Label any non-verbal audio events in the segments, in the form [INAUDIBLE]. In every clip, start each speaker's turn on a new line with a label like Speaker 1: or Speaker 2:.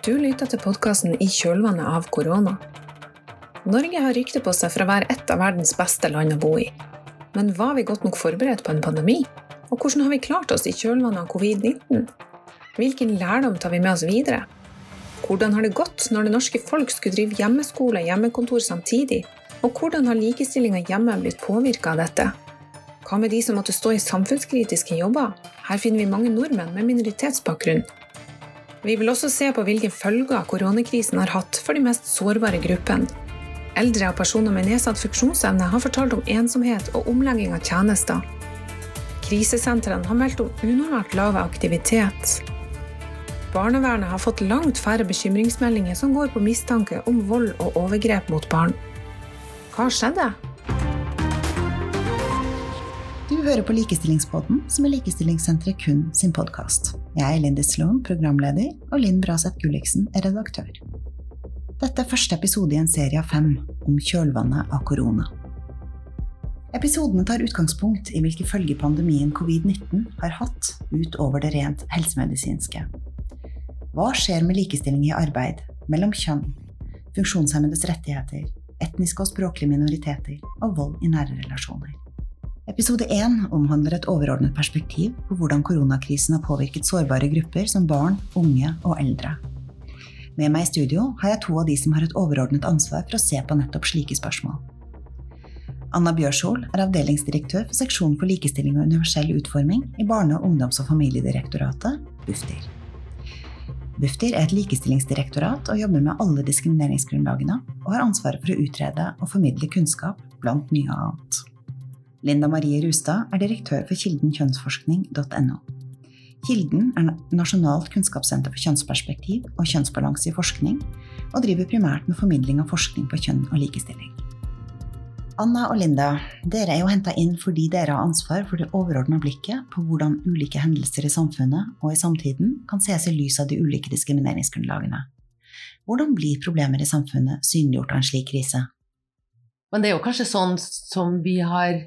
Speaker 1: Du lytter til podkasten I kjølvannet av korona. Norge har rykte på seg for å være et av verdens beste land å bo i. Men var vi godt nok forberedt på en pandemi? Og hvordan har vi klart oss i kjølvannet av covid-19? Hvilken lærdom tar vi med oss videre? Hvordan har det gått når det norske folk skulle drive hjemmeskole og hjemmekontor samtidig? Og hvordan har likestillinga hjemme blitt påvirka av dette? Hva med de som måtte stå i samfunnskritiske jobber? Her finner vi mange nordmenn med minoritetsbakgrunn. Vi vil også se på hvilke følger koronakrisen har hatt for de mest sårbare gruppene. Eldre og personer med nedsatt funksjonsevne har fortalt om ensomhet og omlegging av tjenester. Krisesentrene har meldt om unormalt lav aktivitet. Barnevernet har fått langt færre bekymringsmeldinger som går på mistanke om vold og overgrep mot barn. Hva skjedde?
Speaker 2: Du hører på Likestillingspodden, som er Likestillingssenteret kun sin podkast. Jeg er Lindy Sloan, programleder, og Linn Braseth Gulliksen er redaktør. Dette er første episode i en serie av fem om kjølvannet av korona. Episodene tar utgangspunkt i hvilke følger pandemien covid-19 har hatt utover det rent helsemedisinske. Hva skjer med likestilling i arbeid, mellom kjønn, funksjonshemmedes rettigheter, etniske og språklige minoriteter og vold i nære relasjoner? Episode 1 omhandler et overordnet perspektiv på hvordan koronakrisen har påvirket sårbare grupper som barn, unge og eldre. Med meg i studio har jeg to av de som har et overordnet ansvar for å se på nettopp slike spørsmål. Anna Bjørshol er avdelingsdirektør for seksjonen for likestilling og universell utforming i Barne-, ungdoms- og familiedirektoratet, Bufdir. Bufdir er et likestillingsdirektorat og jobber med alle diskrimineringsgrunnlagene, og har ansvaret for å utrede og formidle kunnskap, blant mye annet. Linda Marie Rustad er direktør for Kilden kjønnsforskning.no. Kilden er Nasjonalt kunnskapssenter for kjønnsperspektiv og kjønnsbalanse i forskning, og driver primært med formidling av forskning på kjønn og likestilling. Anna og Linda, dere er jo henta inn fordi dere har ansvar for det overordna blikket på hvordan ulike hendelser i samfunnet og i samtiden kan ses i lys av de ulike diskrimineringsgrunnlagene. Hvordan blir problemer i samfunnet synliggjort av en slik krise?
Speaker 3: Men det er jo kanskje sånn som vi har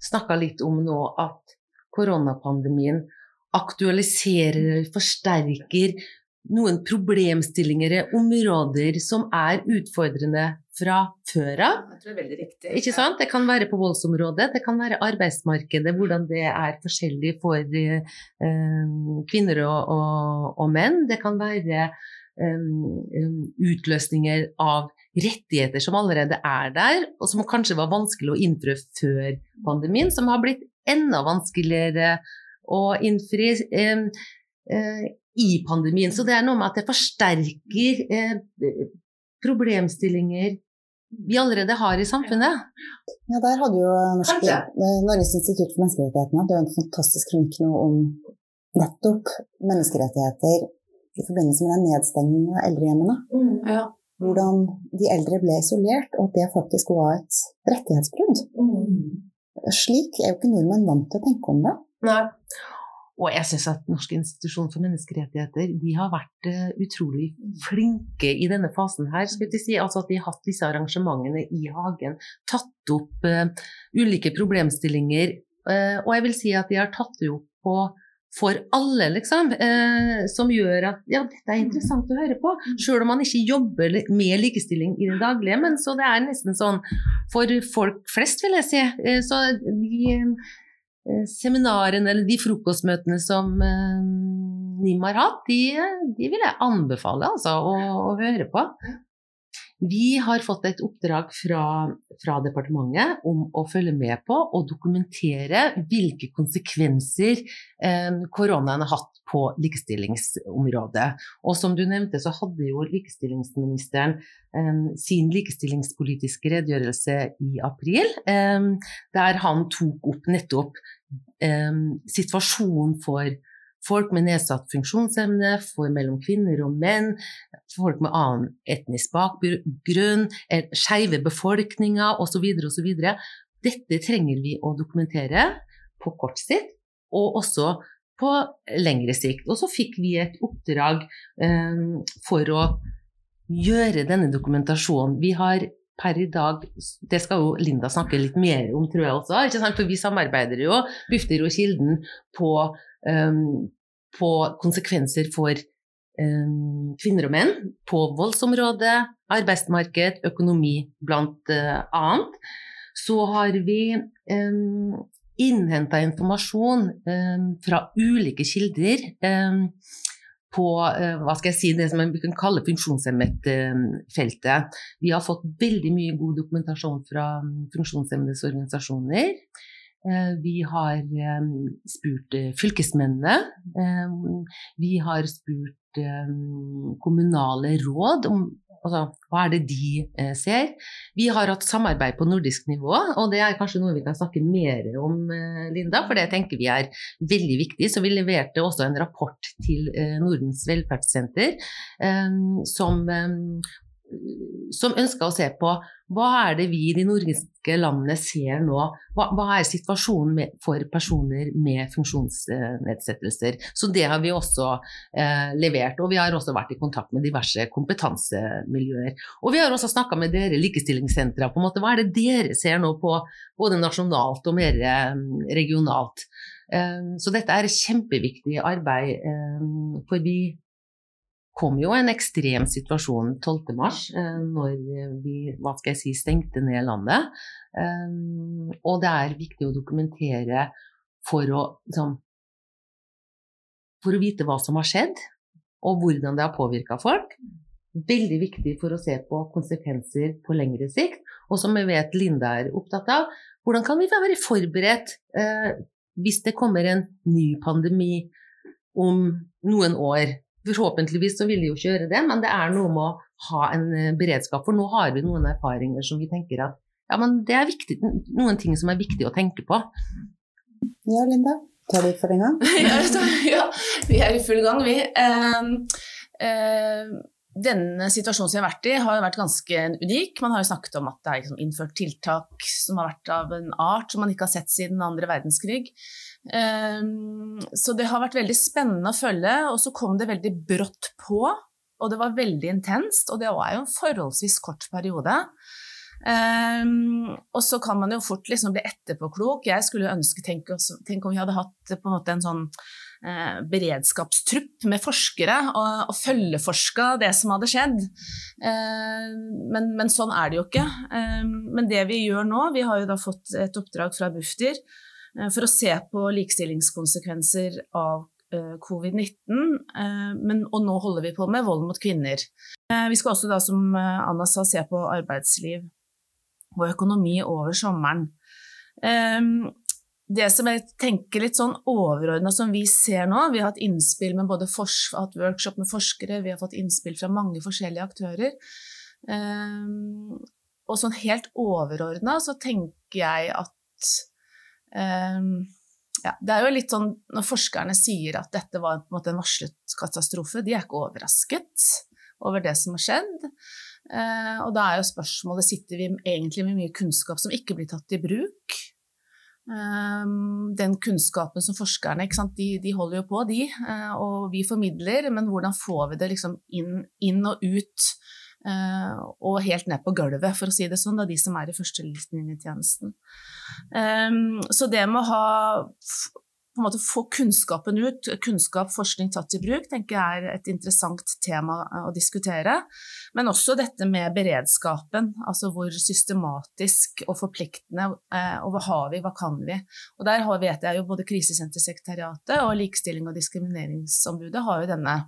Speaker 3: snakka litt om nå at koronapandemien aktualiserer, forsterker noen problemstillinger, områder som er utfordrende fra før av.
Speaker 1: Det er veldig riktig.
Speaker 3: Ikke sant? Det kan være på voldsområdet, det kan være arbeidsmarkedet, hvordan det er forskjellig for eh, kvinner og, og, og, menn. Det kan være utløsninger av rettigheter som allerede er der, og som kanskje var vanskelig å innfri før pandemien, som har blitt enda vanskeligere å innfri eh, i pandemien. Så det er noe med at det forsterker eh, problemstillinger vi allerede har i samfunnet.
Speaker 2: Ja, der hadde jo Norsk, Norges institutt for menneskerettighetene det er en fantastisk kronikk nå om nettopp menneskerettigheter i forbindelse med den nedstengningen av eldrehjemmene. Mm, ja hvordan de eldre ble isolert, og at det faktisk var et rettighetsbrudd. Mm. Slik er jo ikke nordmenn vant til å tenke om det.
Speaker 3: Nei. Og jeg syns at Norsk institusjon for menneskerettigheter de har vært uh, utrolig flinke i denne fasen her. skal jeg si. Altså At de har hatt disse arrangementene i hagen, tatt opp uh, ulike problemstillinger. Uh, og jeg vil si at de har tatt det opp på for alle, liksom. Eh, som gjør at ja, dette er interessant å høre på. Selv om man ikke jobber med likestilling i det daglige. Men så det er nesten sånn for folk flest, vil jeg si. Eh, så de eh, seminarene eller de frokostmøtene som eh, NIM har hatt, de, de, vil jeg anbefale altså, å, å høre på. Vi har fått et oppdrag fra, fra, departementet om å følge med på og dokumentere hvilke konsekvenser eh, koronaen har hatt på likestillingsområdet. Og som du nevnte, så hadde jo likestillingsministeren eh, sin likestillingspolitiske redegjørelse i april, eh, der han tok opp nettopp eh, situasjonen for folk med nedsatt funksjonsevne, for mellom kvinner og menn, folk med annen etnisk bakgrunn, skeive befolkninger osv. osv. Dette trenger vi å dokumentere på kort sikt, og også på lengre sikt. Og så fikk vi et oppdrag um, for å gjøre denne dokumentasjonen. Vi har per i dag Det skal jo Linda snakke litt mer om, tror jeg også. For vi samarbeider jo, Bufdir og Kilden, på på konsekvenser for kvinner og menn på voldsområdet, arbeidsmarked, økonomi blant annet. Så har vi innhenta informasjon fra ulike kilder på hva skal jeg si, det som vi kan kalle funksjonshemmet-feltet. Vi har fått veldig mye god dokumentasjon fra funksjonshemmedes organisasjoner. Vi har spurt fylkesmennene. Vi har spurt kommunale råd om altså, hva er det de eh, ser. Vi har hatt samarbeid på nordisk nivå, og det er kanskje noe vi kan snakke mer om, eh, Linda, for det tenker vi er veldig viktig. Så vi leverte også en rapport til eh, Nordens velferdssenter eh, som eh, som ønsker å se på hva er det vi i de nordiske landene ser nå. Hva, hva er situasjonen med, for personer med funksjonsnedsettelser. Så det har vi også eh, levert. Og vi har også vært i kontakt med diverse kompetansemiljøer. Og vi har også snakka med dere likestillingssentra. på en måte, Hva er det dere ser nå på både nasjonalt og mer eh, regionalt? Eh, så dette er kjempeviktig arbeid, eh, for vi kom jo en ekstrem situasjon 12.3, mars, når vi hva skal jeg si, stengte ned landet. Eh, og det er viktig å dokumentere for å, liksom, for å vite hva som har skjedd, og hvordan det har påvirka folk. Veldig viktig for å se på konsekvenser på lengre sikt. Og som vi vet Linda er opptatt av, hvordan kan vi være forberedt eh, hvis det kommer en ny pandemi om noen år? Forhåpentligvis så vil de jo ikke gjøre det, men det er noe med å ha en eh, beredskap. For nå har vi noen erfaringer som vi tenker at ja, men det er viktig, noen ting som er viktig å tenke på.
Speaker 2: Ja, Linda. Tar du gang [LAUGHS]
Speaker 4: ja, vi er i full gang, vi. Uh, uh, denne situasjonen som vi har vært i, har vært ganske unik. Man har jo snakket om at det er liksom innført tiltak som har vært av en art som man ikke har sett siden andre verdenskrig. Ehm, så det har vært veldig spennende å følge, og så kom det veldig brått på. Og det var veldig intenst, og det var jo en forholdsvis kort periode. Um, og så kan man jo fort liksom bli etterpåklok. Jeg skulle ønske, tenk, tenk, om vi hadde hatt på en måte en sånn beredskapstrupp med forskere og, og følgeforska det som hadde skjedd. Uh, men, men, sånn er det jo ikke. Uh, men det vi gjør nå, vi har jo da fått et oppdrag fra Bufdir Eh, for å se på likestillingskonsekvenser av eh, covid-19, eh, og nå holder vi på med vold mot kvinner. Vi skal også, da, som Anna sa, se på arbeidsliv og økonomi over sommeren. Det som jeg tenker litt sånn overordna som vi ser nå, vi har hatt innspill med både hatt workshop med forskere, vi har fått innspill fra mange forskjellige aktører. Og sånn helt overordna så tenker jeg at Um, ja, det er jo litt sånn når forskerne sier at dette var en, en varslet katastrofe, de er ikke overrasket over det som har skjedd. Uh, og da er jo spørsmålet sitter vi egentlig med mye kunnskap som ikke blir tatt i bruk. Um, den kunnskapen som forskerne de, de, holder jo på, de, uh, og vi formidler, men hvordan får vi det liksom inn, inn og ut Uh, og helt ned på gulvet, for å si det sånn, da, de som er i førstelinjetjenesten. Um, så det med å ha på en måte få kunnskapen ut, kunnskap, forskning tatt i bruk, tenker jeg er et interessant tema å diskutere. Men også dette med beredskapen, altså hvor systematisk og forpliktende eh, og hva har vi, hva kan vi. Og der vet jeg jo både Krisesentersekretariatet og Likestilling- og diskrimineringsombudet har jo denne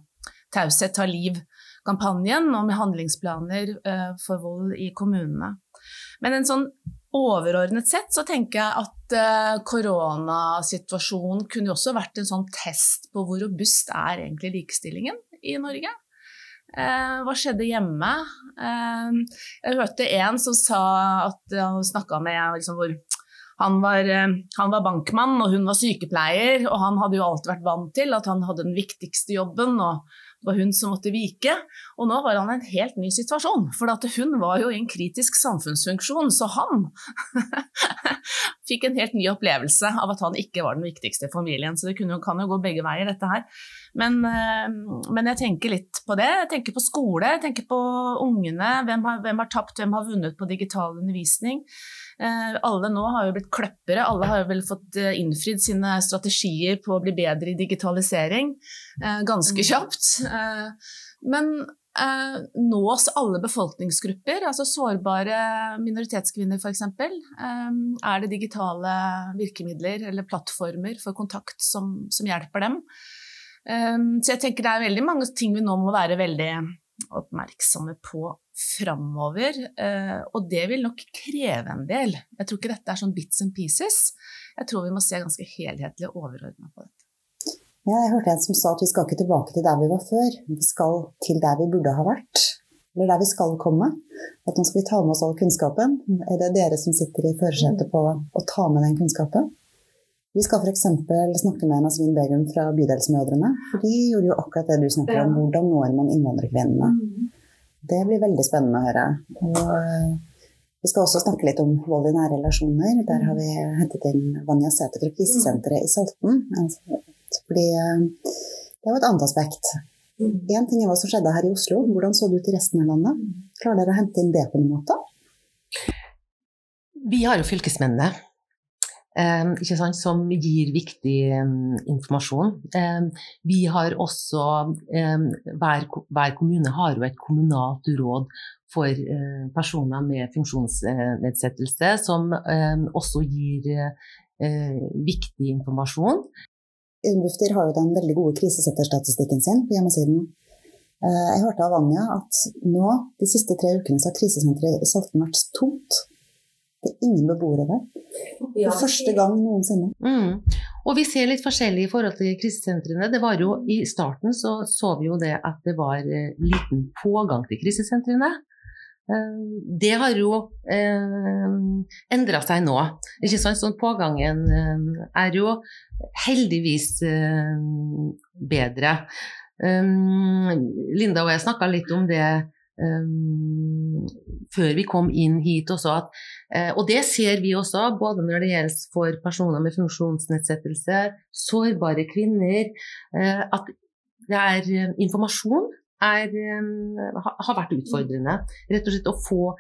Speaker 4: Taushet tar liv-kampanjen og med handlingsplaner eh, for vold i kommunene. Men en sånn overordnet sett så tenker jeg at eh, koronasituasjonen kunne også vært en sånn test på hvor robust er egentlig likestillingen i Norge. Eh, hva skjedde hjemme? jeg hørte en som sa at han snakka med liksom, hvor han var, han var, bankmann, og hun var sykepleier, og han hadde jo alltid vært vant til at han hadde den viktigste jobben, og det var hun som måtte vike. Og nå var han i en helt ny situasjon, for hun var jo i en kritisk samfunnsfunksjon, så han [LAUGHS] fikk en helt ny opplevelse av at han ikke var den viktigste familien. Så det kunne, kan jo gå begge veier, dette her. Men, eh, men, jeg tenker litt på det. Jeg tenker på skole, jeg tenker på ungene. Hvem har, hvem har tapt, hvem har vunnet på digital undervisning? Eh, alle nå har jo blitt kløppere, alle har jo vel fått eh, innfridd sine strategier på å bli bedre i digitalisering eh, ganske mm. kjapt. Men nås alle befolkningsgrupper, altså sårbare minoritetskvinner f.eks.? Er det digitale virkemidler eller plattformer for kontakt som, som hjelper dem? Så jeg tenker det er veldig mange ting vi nå må være veldig oppmerksomme på framover. Eh, og det vil nok kreve en del. Jeg tror ikke dette er sånn bits and pieces. Jeg tror vi må se ganske helhetlig og overordna på dette.
Speaker 2: Ja, jeg hørte en som sa at vi skal ikke tilbake til der vi var før. Vi skal til der vi burde ha vært. Eller der vi skal komme. At nå skal vi ta med oss all kunnskapen. Er det dere som sitter i førersetet på å ta med den kunnskapen? Vi skal f.eks. snakke med Nasvin Begum fra Bydelsmødrene. For de gjorde jo akkurat det du snakker om. Hvordan når man innvandrerkvinnene? Det blir veldig spennende å høre. Og vi skal også snakke litt om vold i nære relasjoner. Der har vi hentet inn Vanja Sæther fra krisesenteret i Salten. Fordi eh, det er jo et annet aspekt. Én ting er hva som skjedde her i Oslo. Hvordan så det ut i resten av landet? Klarer dere å hente inn det på en måte?
Speaker 3: Vi har jo fylkesmennene Um, som gir viktig um, informasjon. Um, vi har også hver, hver, kommune har jo et kommunalt råd for uh, personer med funksjonsnedsettelse, som også gir uh, viktig informasjon.
Speaker 2: Bufdir har jo den veldig gode krisesetterstatistikken sin på hjemmesiden. Uh, jeg hørte av Anja at nå, de siste tre ukene, så har krisesenteret i Salten vært tomt. Det er ingen beboere der. For første gang noensinne.
Speaker 3: Mm. Og vi ser litt forskjellig i forhold til krisesentrene. Det var jo, I starten så, så vi jo det at det var eh, liten pågang til krisesentrene. Eh, det har jo eh, endra seg nå. Ikke sant? Sånn pågangen eh, er jo heldigvis eh, bedre. Eh, Linda og jeg snakka litt om det Um, før vi kom inn hit også. At, uh, og det ser vi også, både når det gjelder for personer med funksjonsnedsettelse, sårbare kvinner, uh, at det er uh, informasjon er, har vært utfordrende. Rett og slett å få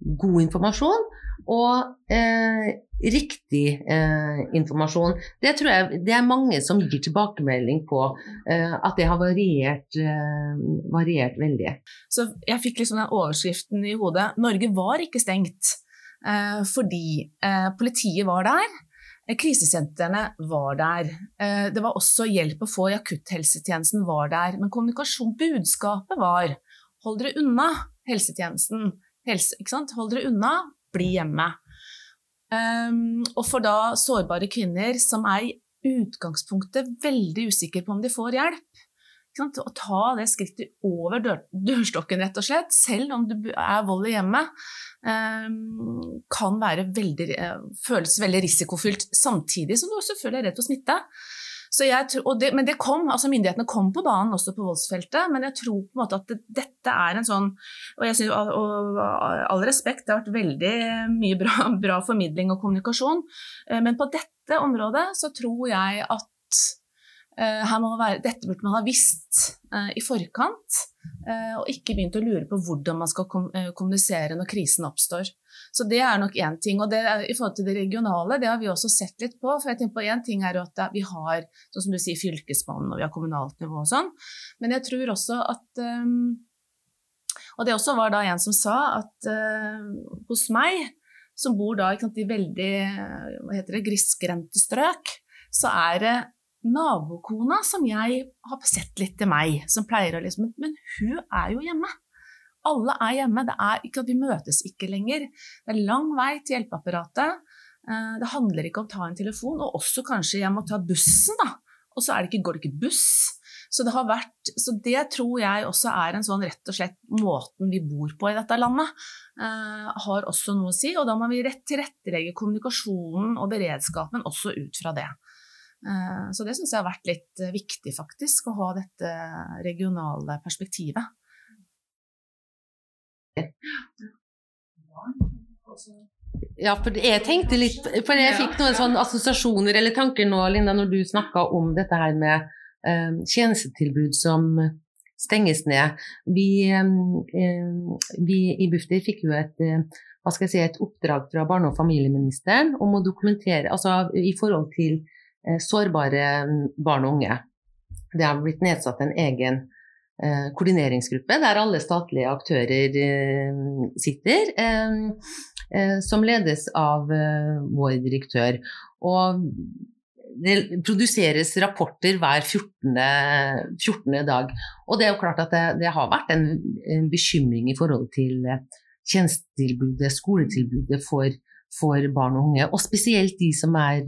Speaker 3: god informasjon og eh, riktig eh, informasjon. Det tror jeg det er mange som gir tilbakemelding på eh, at det har variert, eh, variert, veldig.
Speaker 4: Så jeg fikk liksom den overskriften i hodet. Norge var ikke stengt eh, fordi eh, politiet var der. Krisesentrene var der. Det var også hjelp å få i akutthelsetjenesten var der. Men kommunikasjon, budskapet var hold dere unna helsetjenesten helse. Hold dere unna, bli hjemme. Um, og for da sårbare kvinner som er i utgangspunktet veldig usikre på om de får hjelp. Å ta det skrittet over dør, dørstokken, rett og slett, selv om det er vold i hjemmet, um, kan veldig, uh, føles veldig risikofylt. Samtidig som du selvfølgelig er redd for smitte. Tror, det, men det kom, altså Myndighetene kom på banen også på voldsfeltet, men jeg tror på en måte at det, dette er en sånn Og jeg synes, og, og, all respekt, det har vært veldig mye bra, [LAUGHS] bra formidling og kommunikasjon, eh, men på dette området så tror jeg at uh, være, dette burde man ha visst uh, i forkant, uh, og ikke begynt å lure på hvordan man skal kom, kommunisere når krisen oppstår. Så det er nok én ting. Og det, i forhold til det regionale, det har vi også sett litt på. For jeg tenker på én ting er at vi har, sånn som du sier, fylkesmannen og vi har kommunalt nivå og sånn. Men jeg tror også at um, Og det også var da en som sa at uh, hos meg, som bor da sant, i veldig hva heter det, grisgrendte strøk, så er det nabokona som jeg har sett litt til meg, som pleier å liksom Men hun er jo hjemme. Alle er hjemme. Det er ikke at vi møtes ikke lenger. Det er lang vei til hjelpeapparatet. Eh, det handler ikke om å ta en telefon, og også kanskje jeg må ta bussen, da. Og så det ikke, går det ikke buss. Så det, vært, så det, tror jeg også er en sånn rett og slett måten vi bor på i dette landet, eh, har også noe å si. Og da må vi rett tilrettelegge kommunikasjonen og beredskapen også ut fra det. Eh, så det syns jeg har vært litt viktig, faktisk, å ha dette regionale perspektivet.
Speaker 3: Ja, for jeg tenkte litt For jeg fikk noen sånne assosiasjoner eller tanker nå, Linda, når du snakka om dette her med um, tjenestetilbud som, stenges ned. Vi, vi i Bufdir fikk jo et, hva skal jeg si, et oppdrag fra barne- og familieministeren om å dokumentere altså i forhold til sårbare barn og unge. Det har blitt nedsatt en egen Eh, koordineringsgruppe der alle statlige aktører eh, sitter, eh, som ledes av vår direktør. Og det produseres rapporter hver 14. 14. dag. Og det er jo klart at det, det har vært en, en, bekymring i forhold til tjenestetilbudet, skoletilbudet for, for, barn og unge. Og spesielt de som er,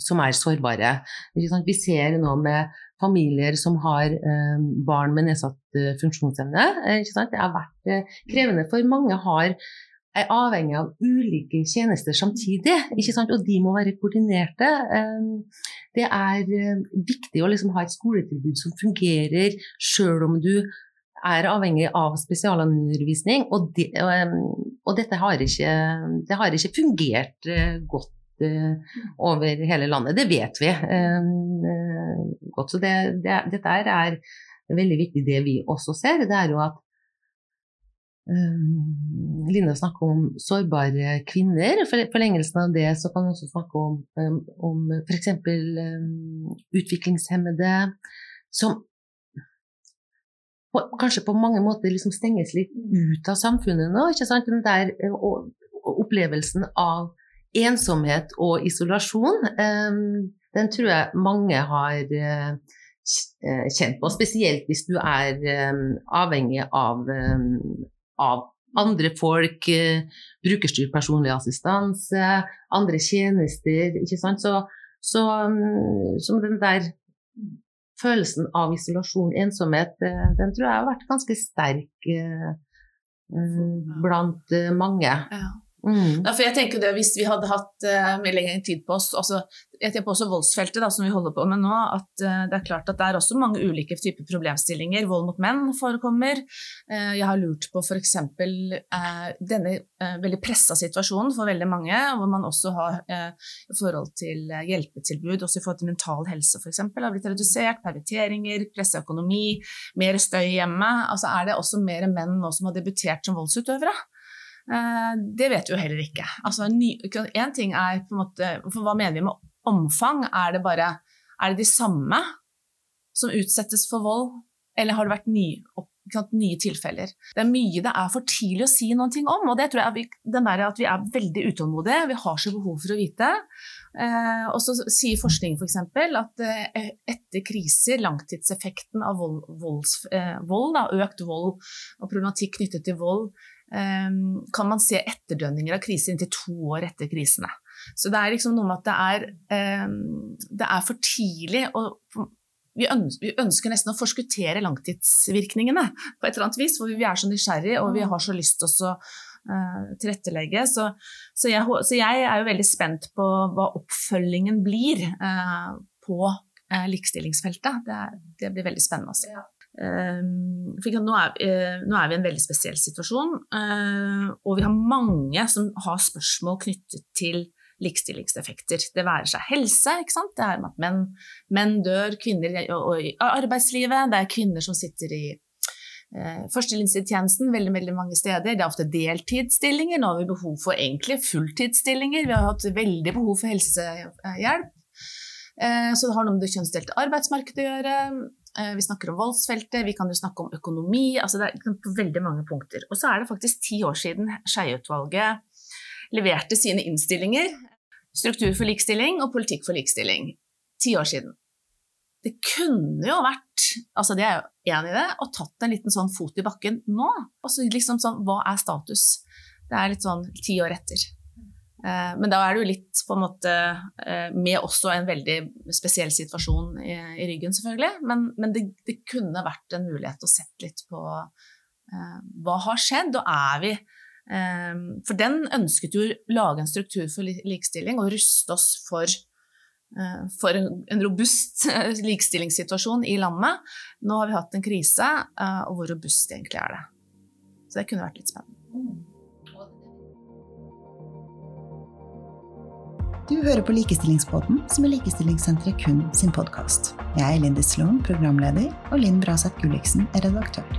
Speaker 3: som er sårbare. Vi ser nå med familier som har eh, barn med nedsatt eh, funksjonsevne. Eh, det har vært krevende, for mange har, er avhengig av ulike tjenester samtidig, og de må være koordinerte. Det er viktig å liksom ha et skoletilbud som fungerer sjøl om du er avhengig av spesialundervisning, og, de, og dette har ikke, det har ikke fungert godt over hele landet. Det vet vi godt. Så det, det, dette er veldig viktig. Det vi også ser, det er jo at um, Linda snakker om sårbare kvinner. For forlengelsen av det så kan vi også snakke om, um, om f.eks. Um, utviklingshemmede som på, kanskje på mange måter liksom stenges litt ut av samfunnet nå. ikke sant? Den der og, og opplevelsen av ensomhet og isolasjon, ehm, den tror jeg mange har eh, eh, kjent på. Spesielt hvis du er ehm, avhengig av, av andre folk, eh, brukerstyrt personlig assistanse, andre tjenester, ikke sant. Så, så, så den der følelsen av isolasjon, ensomhet, den tror jeg har vært ganske sterk blant mange. Ja.
Speaker 4: Mm. Ja, for jeg tenker det, Hvis vi hadde hatt uh, mye lengre tid på oss altså, Jeg tenker på også voldsfeltet, da, som vi holder på med nå. at uh, Det er klart at det er også mange ulike typer problemstillinger. Vold mot menn forekommer. Uh, jeg har lurt på f.eks. Uh, denne veldig pressa situasjonen for veldig mange, hvor man også har i forhold til hjelpetilbud, også i forhold til mental helse f.eks., har blitt redusert. Permitteringer, pressa økonomi, mer støy hjemme. Altså Er det også mer menn nå som har debutert som voldsutøvere? Eh, det vet vi jo heller ikke. Altså, en ting er på en måte, for Hva mener vi med omfang? Er det bare er det de samme som utsettes for vold, eller har det vært nye, nye tilfeller? Det er mye det er for tidlig å si noen ting om. og det tror jeg vi, den der at Vi er veldig utålmodige, vi har så behov for å vite. Eh, og så sier forskningen f.eks. For at eh, etter kriser, langtidseffekten av vold, volds, eh, vold da, økt vold og problematikk knyttet til vold, kan man se etterdønninger av kriser inntil to år etter krisene. Så det er liksom noe med at det er, ehm, det er for tidlig å vi ønsker, nesten å forskuttere langtidsvirkningene på et eller annet vis, for vi er så nysgjerrige og vi har så lyst til å uh, tilrettelegge. Så, så, jeg, så, jeg, er jo veldig spent på hva oppfølgingen blir uh, på uh, likestillingsfeltet. Det, det, blir veldig spennende å se. Ehm, nå er, eh, nå er, vi i en veldig spesiell situasjon, eh, og vi har mange som har spørsmål knyttet til likestillingseffekter. Det være seg helse, det er at menn, menn dør, kvinner i arbeidslivet, det er kvinner som sitter i eh, førstelinjetjenesten veldig, veldig mange steder. Det er ofte deltidsstillinger. Nå har vi behov for egentlig fulltidsstillinger. Vi har hatt veldig behov for helsehjelp. Eh, så det har noe med det kjønnsdelte arbeidsmarkedet å gjøre. Eh, vi snakker om voldsfeltet, vi kan jo snakke om økonomi. altså Det er på veldig mange punkter. Og så er det faktisk ti år siden Skeie-utvalget leverte sine innstillinger. Struktur for likestilling og politikk for likestilling. Ti år siden. Det kunne jo vært, altså det er jo enig i det, å tatt en liten sånn fot i bakken nå. Og så liksom sånn, hva er status? Det er litt sånn ti år etter. Eh, men da er det jo litt på en måte eh, med også en veldig spesiell situasjon i, i ryggen, selvfølgelig. Men, men det, det, kunne vært en mulighet å sette litt på uh, hva har skjedd, og er vi um, For den ønsket jo å lage en struktur for likestilling og ruste oss for, uh, for en, en, robust likestillingssituasjon i landet. Nå har vi hatt en krise, og hvor robust egentlig er det? Så det kunne vært litt spennende.
Speaker 2: Du hører på Likestillingspodden, som er Likestillingssenteret kun sin podkast. Jeg er Lindy Sloan, programleder, og Linn Braseth Gulliksen er redaktør.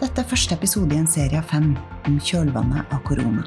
Speaker 2: Dette er første episode i en serie av fem om kjølvannet av korona.